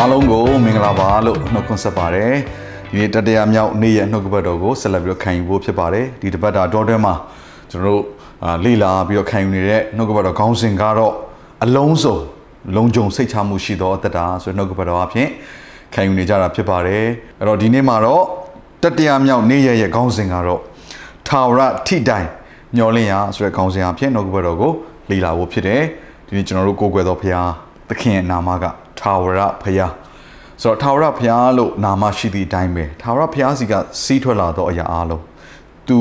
အားလုံးကိုမင်္ဂလာပါလို့နှုတ်ခွန်းဆက်ပါတယ်ဒီနေ့တတရားမြောက်နေ့ရဲ့နှုတ်ကပတ်တော်ကိုဆက်လက်ပြီးတော့ခံယူဖို့ဖြစ်ပါတယ်ဒီတပတ်တာတော်တွဲမှာကျွန်တော်တို့အာလေ့လာပြီးတော့ခံယူနေတဲ့နှုတ်ကပတ်တော်ခေါင်းစဉ်ကတော့အလုံးစုံလုံခြုံစိတ်ချမှုရှိသောအတ္တဆိုတဲ့နှုတ်ကပတ်တော်အဖြစ်ခံယူနေကြတာဖြစ်ပါတယ်အဲ့တော့ဒီနေ့မှာတော့တတရားမြောက်နေ့ရဲ့ရဲ့ခေါင်းစဉ်ကတော့ထာဝရထိတိုင်မျောလင့်ရာဆိုတဲ့ခေါင်းစဉ်အဖြစ်နှုတ်ကပတ်တော်ကိုလေ့လာဖို့ဖြစ်တယ်ဒီနေ့ကျွန်တော်တို့ကိုးကွယ်တော်ဖရာသခင်ရဲ့နာမက ထာဝရဖျားဆိုတော့ထာဝရဖျားလို့နာမရှိသည့်အတိုင်းပဲထာဝရဖျားစီကစီးထွက်လာသောအရာအလုံးသူ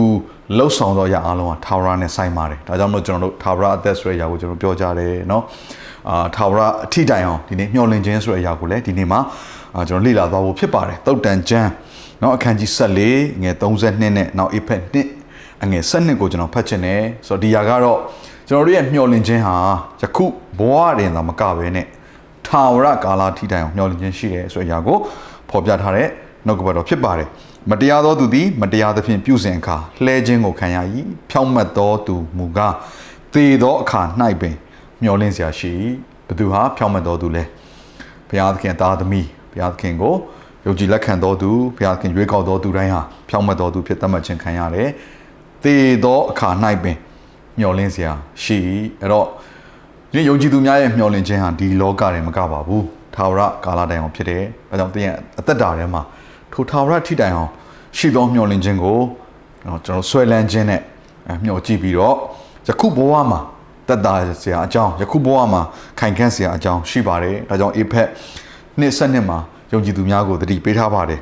လှုပ်ဆောင်သောအရာအလုံးကထာဝရနဲ့ဆိုင်ပါတယ်ဒါကြောင့်မို့ကျွန်တော်တို့ထာဝရအသက်ဆိုတဲ့အရာကိုကျွန်တော်ပြောကြတယ်เนาะအာထာဝရအထိတိုင်အောင်ဒီနေ့မျှော်လင့်ခြင်းဆိုတဲ့အရာကိုလည်းဒီနေ့မှာအာကျွန်တော်လေ့လာသွားဖို့ဖြစ်ပါတယ်တုတ်တန်ကျမ်းเนาะအခန်းကြီး14ငယ်32နဲ့နောက်အဖက်1အငယ်7ကိုကျွန်တော်ဖတ်ချင်တယ်ဆိုတော့ဒီຢာကတော့ကျွန်တော်တို့ရဲ့မျှော်လင့်ခြင်းဟာယခုဘဝရင်သာမကဘဲနဲ့ ထာဝရကာလထိတိုင်အောင်မျှော်လင့်ခြင်းရှိတယ်ဆိုတဲ့အရာကိုဖော်ပြထားတဲ့နှုတ်ကပတ်တော်ဖြစ်ပါတယ်မတရားသောသူသည်မတရားသဖြင့်ပြုစဉ်အခါလှဲခြင်းကိုခံရ၏ဖြောင့်မတ်သောသူမူကားသေသောအခါ၌ပင်မျှော်လင့်စရာရှိ၏ဘသူဟာဖြောင့်မတ်သောသူလဲဘုရားသခင်သားသမီးဘုရားသခင်ကိုယုံကြည်လက်ခံတော်သူဘုရားသခင်ရွေးကောက်တော်သူတိုင်းဟာဖြောင့်မတ်တော်သူဖြစ်သတ်မှတ်ခြင်းခံရတယ်သေသောအခါ၌ပင်မျှော်လင့်စရာရှိ၏အဲ့တော့ ဒီယုံကြည်သူများရဲ့မျှော်လင့်ခြင်းဟာဒီလောကထဲမကပါဘူးထာဝရကာလတိုင်အောင်ဖြစ်တယ်အဲကြောင့်တင်းရဲ့အသက်တာထဲမှာထိုထာဝရထိတိုင်အောင်ရှိသောမျှော်လင့်ခြင်းကိုကျွန်တော်ဆွဲလန်းခြင်းနဲ့မျှော်ကြည့်ပြီးတော့ယခုဘဝမှာတက်တာစရာအကြောင်းယခုဘဝမှာခိုင်ခန့်စရာအကြောင်းရှိပါတယ်ဒါကြောင့်အေဖက်နှစ်ဆက်နှစ်မှာယုံကြည်သူများကိုတတိပေးထားပါတယ်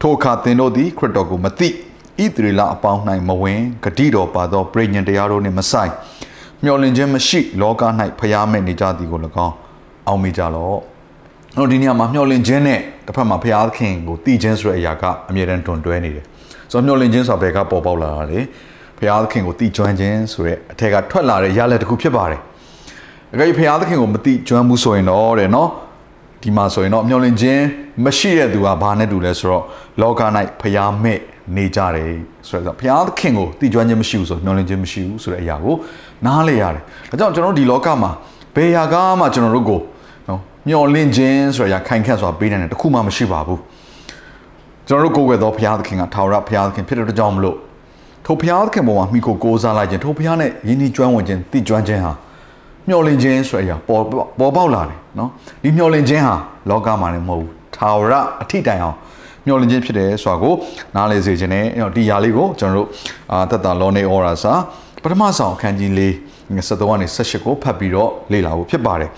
ထိုအခါသင်တို့သည်ခရစ်တော်ကိုမသိဣသရေလအပေါင်း၌မဝင်ဂတိတော်ပါသောပြိညံတရားတို့နှင့်မဆိုင် မျောလင့်ခြင်းမရှိလောက၌ဖျားမဲ့နေကြသည်ကို၎င်းအောင်မိကြလော့။အဲ့တော့ဒီနေရာမှာမျောလင့်ခြင်းနဲ့တစ်ဖက်မှာဖျားခင်ကိုတည်ခြင်းဆိုတဲ့အရာကအမြဲတမ်းတွန်တွဲနေတယ်။ဆိုတော့မျောလင့်ခြင်းဆိုတာဘယ်ကပေါ်ပေါက်လာတာလဲ။ဖျားခင်ကိုတည်ကျွမ်းခြင်းဆိုတဲ့အထက်ကထွက်လာတဲ့ရလဒ်တစ်ခုဖြစ်ပါတယ်။အကြိမ်ဖျားခင်ကိုမတည်ကျွမ်းဘူးဆိုရင်တော့တဲ့နော်ဒီမှာဆိုရင်တော့မျောလင့်ခြင်းမရှိတဲ့သူကဘာနဲ့တူလဲဆိုတော့လောက၌ဖျားမဲ့နေကြတယ်ဆိုတော့ဘုရားသခင်ကိုတည်ကျွမ်းခြင်းမရှိဘူးဆိုမျှော်လင့်ခြင်းမရှိဘူးဆိုတဲ့အရာကို နားလေရတယ်။ဒါကြောင့်ကျွန်တော်တို့ဒီလောကမှာဘယ်ရာကမှကျွန်တော်တို့ကိုနော်မျှော်လင့်ခြင်းဆိုတဲ့အရာခိုင်ခန့်စွာပေးနိုင်တယ်တခုမှမရှိပါဘူး။ကျွန်တော်တို့ကိုယ်ွယ်သောဘုရားသခင်ကထာဝရဘုရားသခင်ဖြစ်တဲ့ကြောင့်မလို့ထိုဘုရားသခင်ပေါ်မှာမိကိုကိုးစားလိုက်ခြင်းထိုဘုရားနဲ့ယဉ်ကျေးကျွမ်းဝင်ခြင်းတည်ကျွမ်းခြင်းဟာမျှော်လင့်ခြင်းဆိုတဲ့အရာပေါ်ပေါ်ပေါက်လာတယ်နော်။ဒီမျှော်လင့်ခြင်းဟာလောကမှာလည်းမဟုတ်ဘူး။ထာဝရအထိတိုင်အောင်မျှော်လင့်ခြင်းဖြစ်တယ်ဆိုတာကိုနားလည်စေခြင်းနဲ့ဒီຢာလေးကိုကျွန်တော်တို့အာသက်တာလောနေဩရာစာ ပထမဆောင်အခန်းကြီး၄73ကနေ78ကိုဖတ်ပြီးတော့လေ့လာဖို့ဖြစ်ပါတယ်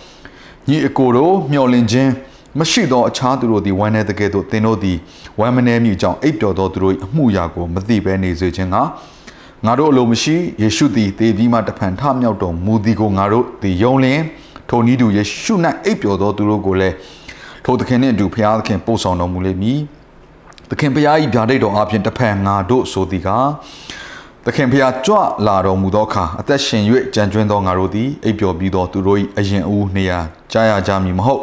ညီအကိုတို့မျှော်လင့်ခြင်းမရှိသောအခြားသူတို့သည်ဝမ်းနေတဲ့ကဲ့သို့သင်တို့သည်ဝမ်းမနှဲမြူကြောင့်အိပ်ပျော်သောသူတို့၏အမှုရာကိုမသိဘဲနေစေခြင်းကငါတို့အလိုမရှိယေရှုသည်တေပြီးမှတဖန်ထမြောက်တော်မူသည်ကိုငါတို့သည်ယုံလင်ထိုနည်းတူယေရှု၌အိပ်ပျော်သောသူတို့ကိုလည်းထိုသခင်နှင့်အတူဖျားသခင်ပို့ဆောင်တော်မူလိမ့်မည်သခင်ဖျား၏ဗျာဒိတ်တော်အပြင်တဖန်ငါတို့ဆိုသည်က သခင်ဖျားကြွလာတော်မူသောအခါအသက်ရှင်၍ကြံကျွင်းသောငါတို့သည်အိပ်ပျော်ပြီးသောသူတို့၏အရင်ဦးနေရာကြားရကြမည်မဟုတ်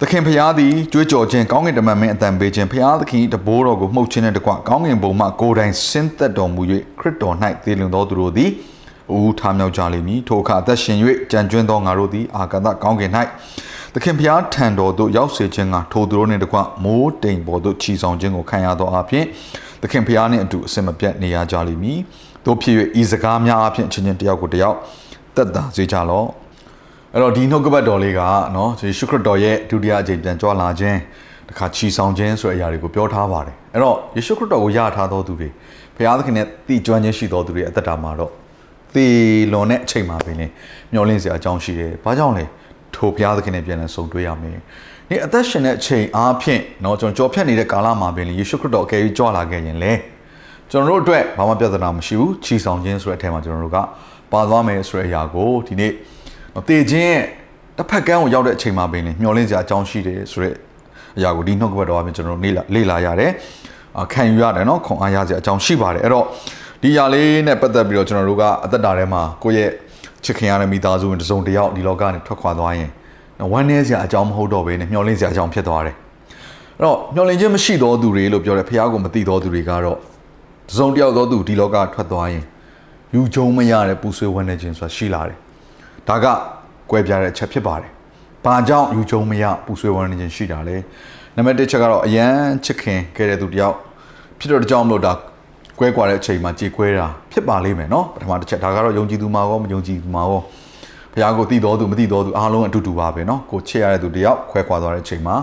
သခင်ဖျားသည်ကြွေးကြော်ခြင်းကောင်းကင်တမန်မင်းအတန်ပေးခြင်းဖျားသခင်တဘိုးတော်ကိုမှုတ်ခြင်းနဲ့တကွကောင်းကင်ဘုံမှကိုယ်တိုင်ဆင်းသက်တော်မူ၍ခရစ်တော်၌တည်လွန်သောသူတို့သည်ဦးထားမြောက်ကြလိမ့်မည်ထိုအခါအသက်ရှင်၍ကြံကျွင်းသောငါတို့သည်အာကာသကောင်းကင်၌သခင်ဖျားထံတော်သို့ရောက်စေခြင်းကထိုသူတို့နှင့်တကွမိုးတိမ်ပေါ်သို့ခြီဆောင်ခြင်းကိုခံရသောအပြင်သခင်ဖျားနှင့်အတူအစင်မပြတ်နေရကြလိမ့်မည်တို့ဖြစ်၍ဤစကားများအပြင်ချင်းချင်းတယောက်ကိုတယောက်တက်တာစေကြလော့အဲ့တော့ဒီနှုတ်ကပတ်တော်လေးကနော်ယေရှုခရစ်တော်ရဲ့ဒုတိယအကြိမ်ပြန်ကြွလာခြင်းတခါခြီဆောင်ခြင်းဆိုတဲ့အရာတွေကိုပြောထားပါတယ်အဲ့တော့ယေရှုခရစ်တော်ကိုယှထားတော်သူတွေဘုရားသခင်နဲ့တည်ကျွမ်းခြင်းရှိတော်သူတွေအသက်တာမှာတော့သေလွန်တဲ့အချိန်မှာပင်လေမျောလင့်စရာအကြောင်းရှိတယ်ဘာကြောင့်လဲထိုဘုရားသခင်နဲ့ပြန်လည်ဆုံတွေ့ရမယ်။ ဒီအသက်ရှင်တဲ့အချိန်အားဖြင့်เนาะကျွန်တော်ကြော်ဖြတ်နေတဲ့ကာလမှာပင်ယေရှုခရစ်တော်အကယ်၍ကြွလာခဲ့ရင်လေကျွန်တော်တို့အတွက်ဘာမှပြဿနာမရှိဘူးချီဆောင်ခြင်းဆိုတဲ့အထက်မှာကျွန်တော်တို့ကပါသွားမယ်ဆိုတဲ့အရာကိုဒီနေ့တည်ခြင်းရဲ့ တစ်ဖက်ကန်းကိုရောက်တဲ့အချိန်မှာပင်လေမျောလင်းစရာအကြောင်းရှိတယ်ဆိုတော့အရာကိုဒီနှုတ်ကပတ်တော်အပြင်ကျွန်တော်တို့လေ့လာလေ့လာရတယ်ခံယူရတယ်နော်ခွန်အားရစရာအကြောင်းရှိပါတယ်အဲ့တော့ဒီຢာလေးနဲ့ပတ်သက်ပြီးတော့ကျွန်တော်တို့ကအသက်တာထဲမှာကိုယ့်ရဲ့ချစ်ခင်ရတဲ့မိသားစုဝင်တစ်စုံတစ်ယောက်ဒီလောကနဲ့ထွက်ခွာသွားရင် ဝမ်းနည်းစရာအကြောင်းမဟုတ်တော့ဘဲနဲ့မျောလင်းစရာအကြောင်းဖြစ်သွားတယ်အဲ့တော့မျောလင်းခြင်းမရှိသောသူတွေလို့ပြောတယ်ဖခင်ကိုမသိသောသူတွေကတော့တစ်စုံတစ်ယောက်သောသူဒီလောကထွက်သွားရင်ယူကြုံမရတဲ့ပူဆွေးဝမ်းနည်းခြင်းဆိုတာရှိလာတယ်ဒါကကွဲပြားတဲ့အချက်ဖြစ်ပါတယ်ဘာကြောင့်ယူကြုံမရပူဆွေးဝမ်းနည်းခြင်းရှိတာလဲနံပါတ်1ချက်ကတော့အယမ်းချစ်ခင်ခဲ့တဲ့သူတယောက်ဖြစ်တော့တကြောင်မလို့ဒါကွဲကွာတဲ့အချိန်မှာကြေကွဲတာဖြစ်ပါလိမ့်မယ်เนาะပထမတစ်ချက်ဒါကတော့ယုံကြည်သူမှာရောမယုံကြည်သူမှာရော ဘုရားကိုသိတော်သူမသိတော်သူအားလုံးအတူတူပါပဲเนาะကိုချစ်ရတဲ့သူတယောက်ခွဲခွာသွားတဲ့အချိန်မှာ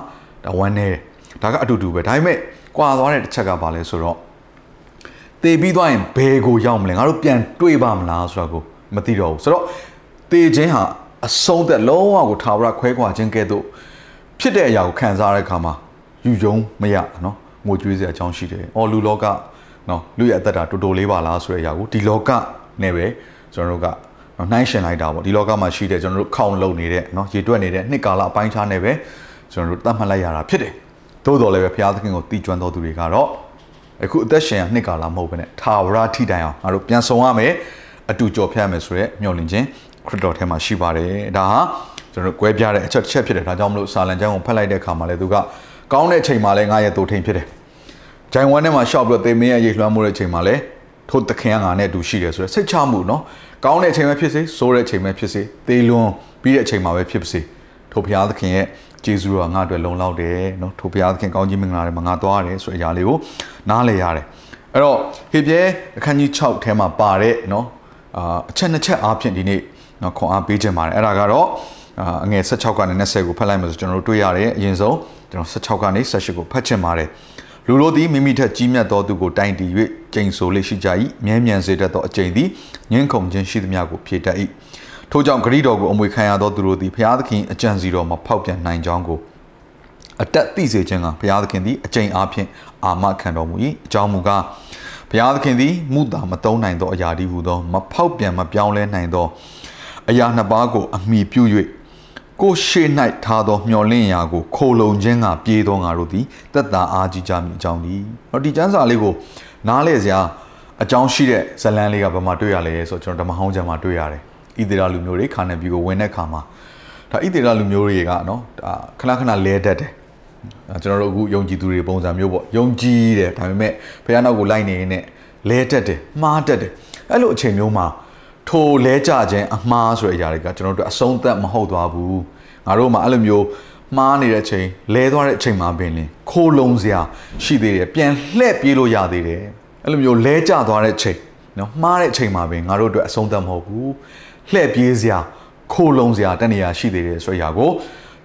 ဒါဝမ်းနေတယ်ဒါကအတူတူပဲဒါပေမဲ့ကွာသွားတဲ့တစ်ချက်ကဘာလဲဆိုတော့တေပြီးသွားရင်ဘယ်ကိုရောက်မလဲငါတို့ပြန်တွေ့ပါမလားဆိုတော့ကိုမသိတော့ဘူးဆိုတော့တေခြင်းဟာအဆုံးသက်လုံးဝကိုထာဝရခွဲခွာခြင်းကဲ့သို့ဖြစ်တဲ့အရာကိုခံစားရတဲ့အခါမှာယူယုံမရနော်ငိုကြွေးစရာအကြောင်းရှိတယ်။အော်လူလောကနော်လူရဲ့အသက်တာတူတူလေးပါလားဆိုတဲ့အရာကိုဒီလောကနဲ့ပဲကျွန်တော်တို့က နော်နှိုင်းရှင်လိုက်တာပေါ့ဒီလောကမှာရှိတဲ့ကျွန်တော်တို့ခေါင်လုံနေတဲ့နော်ရေတွက်နေတဲ့နှစ်ကာလအပိုင်းခြားနဲ့ပဲကျွန်တော်တို့သတ်မှတ်လိုက်ရတာဖြစ်တယ်။သို့တော်လည်းပဲဘုရားသခင်ကိုတည်ကျွမ်းတော်သူတွေကတော့အခုအသက်ရှင်ရနှစ်ကာလမဟုတ်ဘဲနဲ့ထာဝရထိတိုင်အောင်ငါတို့ပြန်ဆောင်ရမယ်အတူကြော်ဖြတ်မယ်ဆိုရဲမျှော်လင့်ခြင်းခရစ်တော်ထဲမှာရှိပါတယ်ဒါဟာကျွန်တော်တို့꿰ပြတဲ့အချက်တစ်ချက်ဖြစ်တယ်ဒါကြောင့်မလို့စာလံကျမ်းကိုဖတ်လိုက်တဲ့အခါမှာလည်းသူကကောင်းတဲ့အချိန်မှာလည်းငါရဲ့တူထိန်ဖြစ်တယ်ဂျိုင်ဝမ်ထဲမှာရှောက်ပြီးတော့သေမင်းရဲ့ရေလွှမ်းမှုတဲ့အချိန်မှာလည်း ထိုသခင်ကငါနဲ့အတူရှိတယ်ဆိုရယ်စိတ်ချမှုနော်ကောင်းတဲ့အချိန်ပဲဖြစ်စေဆိုးတဲ့အချိန်ပဲဖြစ်စေသေလွန်ပြီးတဲ့အချိန်မှာပဲဖြစ်ပါစေထိုဘုရားသခင်ရဲ့ကျေးဇူးတော်ငါအတွက်လုံလောက်တယ်နော်ထိုဘုရားသခင်ကောင်းကြီးမင်္ဂလာတွေမှာငါသွားတယ်ဆိုတဲ့အရာလေးကိုနားလည်ရတယ်အဲ့တော့ဟေပြဲအခန်းကြီး6ထဲမှာပါတဲ့နော်အာအချက်နှစ်ချက်အားဖြင့်ဒီနေ့နော်ခွန်အားပေးခြင်းပါတယ်အဲ့ဒါကတော့အငယ်16ကနေ20ကိုဖတ်လိုက်မှာဆိုကျွန်တော်တို့တွေ့ရတယ်အရင်ဆုံးကျွန်တော်16ကနေ18ကိုဖတ်ခြင်းပါတယ် လူတို့သည်မိမိထက်ကြီးမြတ်သောသူကိုတိုင်တည်၍ကျိန်ဆိုလေးရှိကြ၏မြဲမြံစေတတ်သောအကျိန်သည်ငင်းခုန်ခြင်းရှိသမျှကိုဖြေတတ်၏ထို့ကြောင့်ဂရိတော်ကိုအမွေခံရသောသူတို့သည်ဘုရားသခင်အကြံစီတော်မှာဖောက်ပြန်နိုင်ကြောင်းကိုအတက်သိစေခြင်းကဘုရားသခင်သည်အကျိန်အားဖြင့်အာမခံတော်မူ၏အကြောင်းမူကားဘုရားသခင်သည်မူတာမတုံးနိုင်သောအရာဒီဟုသောမဖောက်ပြန်မပြောင်းလဲနိုင်သောအရာနှစ်ပါးကိုအမိပြု၍ ကိုရှေ့၌ထားသောမျော်လင့်ရာကိုခိုလုံခြင်းကပြေးသောငါတို့သည်တက်တာအားကြီးကြမည်အကြောင်းဒီတော့ဒီကျမ်းစာလေးကိုနားလဲစရာအကြောင်းရှိတဲ့ဇလန်းလေးကဘာမှတွေ့ရလဲဆိုတော့ကျွန်တော်ဓမ္မဟောင်းကျမ်းမှာတွေ့ရတယ်ဣသေရလူမျိုးတွေခါနေပြီကိုဝင်တဲ့ခါမှာဒါဣသေရလူမျိုးတွေကနော်ဒါခဏခဏလဲတတ်တယ်ကျွန်တော်တို့အခုယုံကြည်သူတွေပုံစံမျိုးပေါ့ယုံကြည်တယ်ဒါပေမဲ့ဘုရားနောက်ကိုလိုက်နေနေလဲတက်တယ်မှားတက်တယ်အဲ့လိုအချိန်မျိုးမှာ ထိုလဲကြခြင်းအမှားဆိုတဲ့အရာတွေကကျွန်တော်တို့အဆုံးသက်မဟုတ်သွားဘူးငါတို့မှအဲ့လိုမျိုးမှားနေတဲ့အချိန်လဲသွားတဲ့အချိန်မှာပင်လင်ခိုးလုံးစရာရှိသေးတယ်ပြန်လှည့်ပြေးလို့ရသေးတယ်အဲ့လိုမျိုးလဲကျသွားတဲ့အချိန်နော်မှားတဲ့အချိန်မှာပင်ငါတို့အတွက်အဆုံးသက်မဟုတ်ဘူးလှည့်ပြေးစရာခိုးလုံးစရာတနေရာရှိသေးတယ်ဆိုတဲ့အရာကို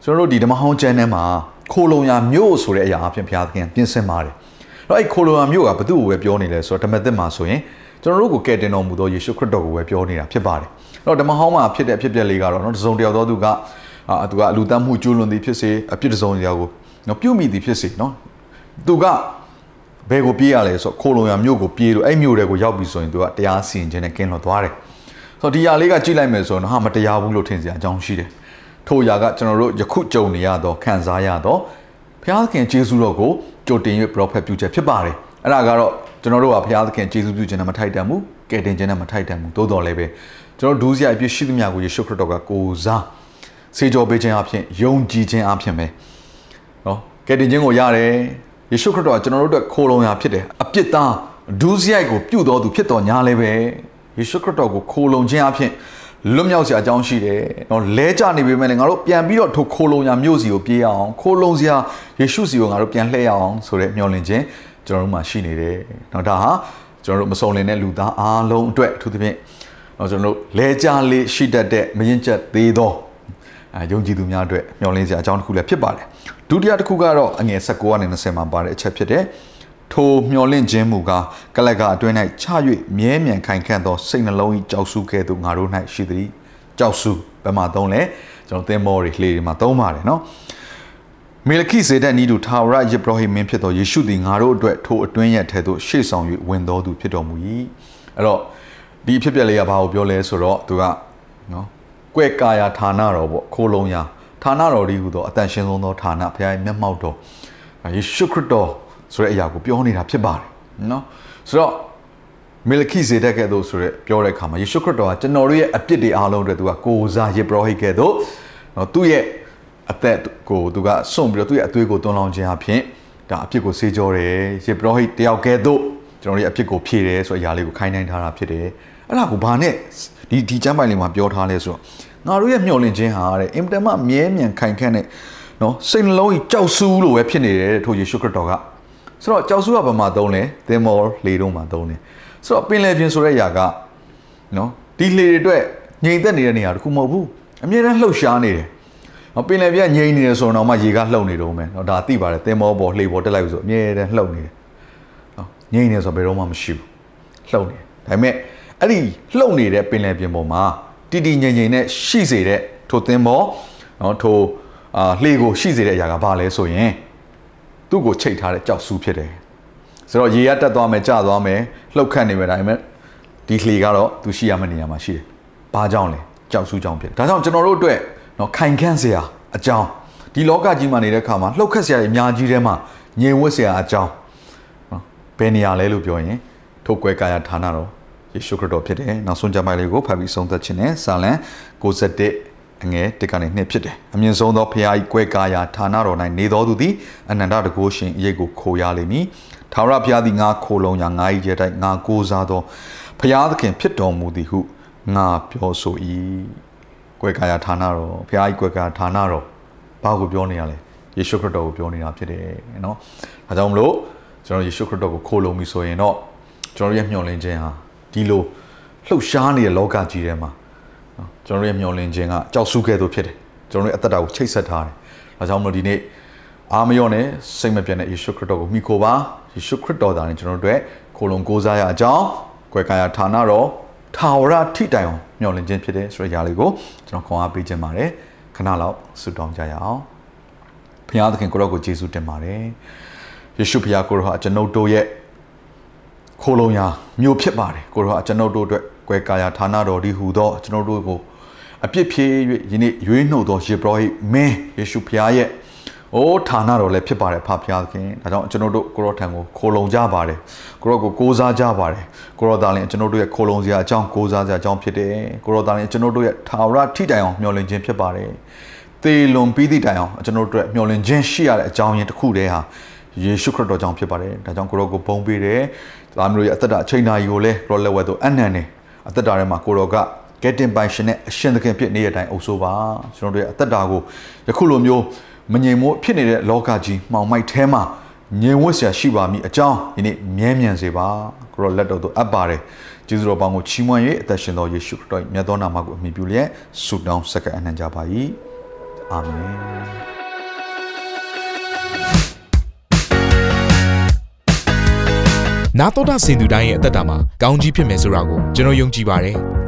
ကျွန်တော်တို့ဒီဓမ္မဟောင်းကျမ်းထဲမှာခိုးလုံးရာမြို့ဆိုတဲ့အရာအဖြစ်ဘုရားသခင်ပြင်ဆင်ပါတယ်အဲ့အဲ့ခိုးလုံးရာမြို့ကဘု து ကိုပဲပြောနေလဲဆိုတော့ဓမ္မသစ်မှာဆိုရင် ကျွန်တော်တို့ကိုကယ်တင်တော်မူသောယေရှုခရစ်တော်ကိုပဲပြောနေတာဖြစ်ပါတယ်။အဲ့တော့ဓမ္မဟောင်းမှာဖြစ်တဲ့အဖြစ်အပျက်လေးကတော့နော်တစုံတယောက်သောသူကအာသူကအလူတမ်းမှုကျူးလွန်သည်ဖြစ်စေအပြစ်တစုံတယောက်ကိုနော်ပြုမိသည်ဖြစ်စေနော်သူကဘယ်ကိုပြေးရလဲဆိုတော့ခိုလုံရမြို့ကိုပြေးလို့အဲ့မြို့တွေကိုရောက်ပြီဆိုရင်သူကတရားစီရင်ခြင်းနဲ့ကင်းလွတ်သွားတယ်။ဆိုတော့ဒီຢာလေးကကြည့်လိုက်မယ်ဆိုတော့ဟာမတရားဘူးလို့ထင်စရာအကြောင်းရှိတယ်။ထို့ຢာကကျွန်တော်တို့ယခုကြုံနေရတော့ခံစားရတော့ဘုရားသခင်ယေရှုတော်ကိုကြိုတင်၍ပရောဖက်ပြုချက်ဖြစ်ပါတယ်။ အဲ့ဒါကတော့ကျွန်တော်တို့ကဘုရားသခင်ယေရှုပြုခြင်းနဲ့မထိုက်တန်ဘူးကယ်တင်ခြင်းနဲ့မထိုက်တန်ဘူးသို့တော်လည်းပဲကျွန်တော်ဒူးစရိုက်အပြစ်ရှိသမျှကိုယေရှုခရစ်တော်ကကိုစားစေကြောပေးခြင်းအဖြစ်ယုံကြည်ခြင်းအဖြစ်ပဲနော်ကယ်တင်ခြင်းကိုရတယ်ယေရှုခရစ်တော်ကကျွန်တော်တို့အတွက်ခိုးလုံရာဖြစ်တယ်အပြစ်သားဒူးစရိုက်ကိုပြုတော်သူဖြစ်တော်ညာလည်းပဲယေရှုခရစ်တော်ကိုခိုးလုံခြင်းအဖြစ်လွတ်မြောက်စရာအကြောင်းရှိတယ်။နော်လဲကြနေပေမဲ့လည်းငါတို့ပြန်ပြီးတော့ထိုခိုးလုံရာမြို့စီကိုပြေးအောင်ခိုးလုံစရာယေရှုစီကိုငါတို့ပြန်လှည့်ရအောင်ဆိုတဲ့မျှော်လင့်ခြင်း ကျွန်တော်တို့မှာရှိနေတယ်။နော်ဒါဟာကျွန်တော်တို့မစုံလင်တဲ့လူသားအားလုံးအတွက်အထူးသဖြင့်တော့ကျွန်တော်တို့လဲကြလေးရှိတတ်တဲ့မရင်ချက်သေးသောအဲယုံကြည်သူများအတွက်မျှော်လင့်စရာအကြောင်းတစ်ခုလည်းဖြစ်ပါတယ်ဒုတိယတစ်ခုကတော့အငယ်16ကနေ20မှာပါတဲ့အချက်ဖြစ်တဲ့ထိုမျှော်လင့်ခြင်းမူကားကလက်ကအတွင်း၌ချ၍မြဲမြံခိုင်ခန့်သောစိတ်နှလုံး၏ကြောက်စုကဲ့သို့ငါတို့၌ရှိသည်ကြောက်စုဘယ်မှာသုံးလဲကျွန်တော်သင်္ဘောတွေလှေတွေမှာသုံးပါတယ်နော် မေလခိဇေဒက်နီးသူထာဝရယေဘရဟိမင်းဖြစ်သောယေရှုသည်ငါတို့အတွက်ထိုအတွင်းရဲ့ထဲသို့ရှေ့ဆောင်၍ဝင်တော်သူဖြစ်တော်မူ၏အဲ့တော့ဒီအဖြစ်ပြက်လေးကဘာကိုပြောလဲဆိုတော့သူကနော်ကွဲကာယာဌာနတော်ပေါ့ခိုးလုံးရာဌာနတော်ဒီဟူသောအတန်ရှင်ဆုံးသောဌာနဘုရားရဲ့မျက်မှောက်တော်ယေရှုခရစ်တော်ဆိုတဲ့အရာကိုပြောနေတာဖြစ်ပါတယ်နော်ဆိုတော့မေလခိဇေဒက်ကဲ့သို့ဆိုရက်ပြောတဲ့အခါမှာယေရှုခရစ်တော်ကကျွန်တော်တို့ရဲ့အပြစ်တွေအားလုံးအတွက်သူကကိုးစားယေဘရဟိကဲ့သို့နော်သူ့ရဲ့ အသက်ကိုသူကစွန့်ပြီးတော့သူ့ရဲ့အသွေးကိုတွန်းလောင်းခြင်းအဖြစ်ဒါအပြစ်ကိုဆေးကြောတယ်ယေဘရဟိတယောက်ကဲ့သို့ကျွန်တော်တို့ရဲ့အပြစ်ကိုဖြည့်တယ်ဆိုတဲ့အရာလေးကိုခိုင်းနှိုင်းထားတာဖြစ်တယ်အဲ့ဒါကိုဘာနဲ့ဒီဒီကျမ်းပိုင်လေးမှာပြောထားလဲဆိုတော့ငါတို့ရဲ့မျှော်လင့်ခြင်းဟာတဲ့အင်တမမြဲမြံခိုင်ခန့်တဲ့နော်စိတ်နှလုံးကြီးကြောက်ဆူးလို့ပဲဖြစ်နေတယ်ထိုယေရှုခရစ်တော်ကဆိုတော့ကြောက်ဆူးကဘာမှသုံးလဲသင်္ဘောလေတုံးမှာသုံးတယ်ဆိုတော့ပင်လယ်ပြင်ဆိုတဲ့အရာကနော်ဒီလေတွေအတွက်ငြိမ်သက်နေတဲ့နေရာတခုမဟုတ်ဘူးအမြဲတမ်းလှုပ်ရှားနေတယ် နော်ပင်လယ်ပြင်ငြိမ်နေတယ်ဆိုတော့မှရေကလှုပ်နေတော့မယ်နော်ဒါသိပါတယ်သင်္ဘောပေါ်လှေပေါ်တက်လိုက်လို့ဆိုအမြဲတမ်းလှုပ်နေတယ်နော်ငြိမ်နေဆိုဘယ်တော့မှမရှိဘူးလှုပ်နေတယ်ဒါပေမဲ့အဲ့ဒီလှုပ်နေတဲ့ပင်လယ်ပြင်ပေါ်မှာတီတီငြိမ်ငြိမ်နဲ့ရှိစေတဲ့ထိုသင်္ဘောနော်ထိုအာလှေကိုရှိစေတဲ့အရာကဘာလဲဆိုရင်သူ့ကိုချိတ်ထားတဲ့ကြောက်ဆူးဖြစ်တယ်ဆိုတော့ရေရတက်သွားမယ်ကျသွားမယ်လှုပ်ခတ်နေမယ်ဒါပေမဲ့ဒီလှေကတော့သူရှိရမယ့်နေရာမှာရှိတယ်။ဘာကြောင့်လဲကြောက်ဆူးကြောင့်ဖြစ်တယ်။ဒါကြောင့်ကျွန်တော်တို့အတွက် နော်ခိုင်ခန့်စရာအကြောင်းဒီလောကကြီးမှာနေတဲ့အခါမှာလှုပ်ခတ်စရာအများကြီးထဲမှာငြိမ်ဝတ်စရာအကြောင်းနော်ဘယ်နေရာလဲလို့ပြောရင်ထုတ်ကွဲကာယဌာနတော်ယေရှုခရစ်တော်ဖြစ်တယ်။နောက်ဆုံးကြမ်းပိုင်လေးကိုဖတ်ပြီးဆုံးသက်ခြင်းနဲ့စာလံ61အငယ်တစ်ကနေနှစ်ဖြစ်တယ်။အမြင့်ဆုံးသောဖခင်၏ကွဲကာယဌာနတော်၌နေတော်သူသည်အနန္တတကုရှင်အရေးကိုခိုရလိမ့်မည်။ထာဝရဘုရားသည်ငါခိုလုံရာငါ၏ကျဲတိုက်ငါကိုးစားသောဖခင်သခင်ဖြစ်တော်မူသည်ဟုငါပြောဆို၏။ ကွဲကာယဌာနတော်ဖခင်၏ကွဲကာယဌာနတော်ဘာကိုပြောနေရလဲ။ယေရှုခရစ်တော်ကိုပြောနေတာဖြစ်တယ်နော်။ဒါကြောင့်မလို့ကျွန်တော်ယေရှုခရစ်တော်ကိုခိုလုံပြီဆိုရင်တော့ကျွန်တော်ရဲ့မျှော်လင့်ခြင်းဟာဒီလိုလှုပ်ရှားနေတဲ့လောကကြီးထဲမှာနော်ကျွန်တော်ရဲ့မျှော်လင့်ခြင်းကကြောက်စုခဲ့သို့ဖြစ်တယ်ကျွန်တော်ရဲ့အသက်တာကိုချိတ်ဆက်ထားတယ်ဒါကြောင့်မလို့ဒီနေ့အာမယောနဲ့စိတ်မပြတ်တဲ့ယေရှုခရစ်တော်ကိုမိခိုပါယေရှုခရစ်တော်သားနဲ့ကျွန်တော်တို့အတွက်ခိုလုံကိုးစားရအကြောင်းကွယ်ကာယဌာနတော် ထာဝရထိတိုင်အောင်မျှော်လင့်ခြင်းဖြစ်တယ်ဆိုတဲ့ຢာလေးကိုကျွန်တော်ခွန်အားပေးခြင်းပါတယ်ခဏလောက်ဆုတောင်းကြရအောင်ဘုရားသခင်ကိုရောကိုယေရှုတင်ပါတယ်ယေရှုဘုရားကိုရောဟာကျွန်ုပ်တို့ရဲ့ခိုလုံရာမျိုးဖြစ်ပါတယ်ကိုရောဟာကျွန်ုပ်တို့အတွက်ကွယ်ကာယဌာနတော်ဒီဟူသောကျွန်တော်တို့ကိုအပြစ်ဖြေ၍ယနေ့ရွေးနှုတ်သောယေဘရဟိမင်းယေရှုဖျားရဲ့ အိုးဌာနတော်လည်းဖြစ်ပါတယ်ဖဖျားခင်ဒါကြောင့်ကျွန်တော်တို့ကိုရောထံကိုခိုလုံကြပါတယ်ကိုရောကိုကိုးစားကြပါတယ်ကိုရောသားလည်းကျွန်တော်တို့ရဲ့ခိုလုံစရာအကြောင်းကိုးစားစရာအကြောင်းဖြစ်တယ်ကိုရောသားလည်းကျွန်တော်တို့ရဲ့ထာဝရထိတိုင်အောင်မျှော်လင့်ခြင်းဖြစ်ပါတယ်သေလွန်ပြီးသည့်တိုင်အောင်ကျွန်တော်တို့အတွက်မျှော်လင့်ခြင်းရှိရတဲ့အကြောင်းရင်းတစ်ခုတည်းဟာယေရှုခရစ်တော်ကြောင့်ဖြစ်ပါတယ်ဒါကြောင့်ကိုရောကိုပုံပေးတယ်ဒါမျိုးရဲ့အသက်တာအချိန်နာရီကိုလည်းကိုရောလက်ဝဲသို့အနံ့နေအသက်တာထဲမှာကိုရောက getting by ရှင်နဲ့အရှင်သခင်ဖြစ်နေတဲ့အတိုင်းအုပ်ဆိုးပါကျွန်တော်တို့ရဲ့အသက်တာကိုယခုလိုမျိုး မငြိမ်မို့ဖြစ်နေတဲ့လောကကြီးမှောင်မိုက်ထဲမှာငြိမ်ဝတ်စရာရှိပါမည်အကြောင်းဒီနေ့မြဲမြံစေပါကိုရောလက်တော်သို့အပ်ပါတယ်ကျေးဇူးတော်ပေါင်းကိုချီးမွမ်း၍အသက်ရှင်တော်ယေရှုခရစ်တော်မြတ်သောနာမကိုအမိပြုလျက်ဆုတောင်းဆက်ကအနံ့ကြပါ၏အာမင်နာတော်တာစင်သူတိုင်းရဲ့အသက်တာမှာကောင်းကြီးဖြစ်မယ်ဆိုတာကိုကျွန်တော်ယုံကြည်ပါတယ်။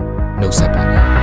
နှုတ်ဆက်ပါတယ်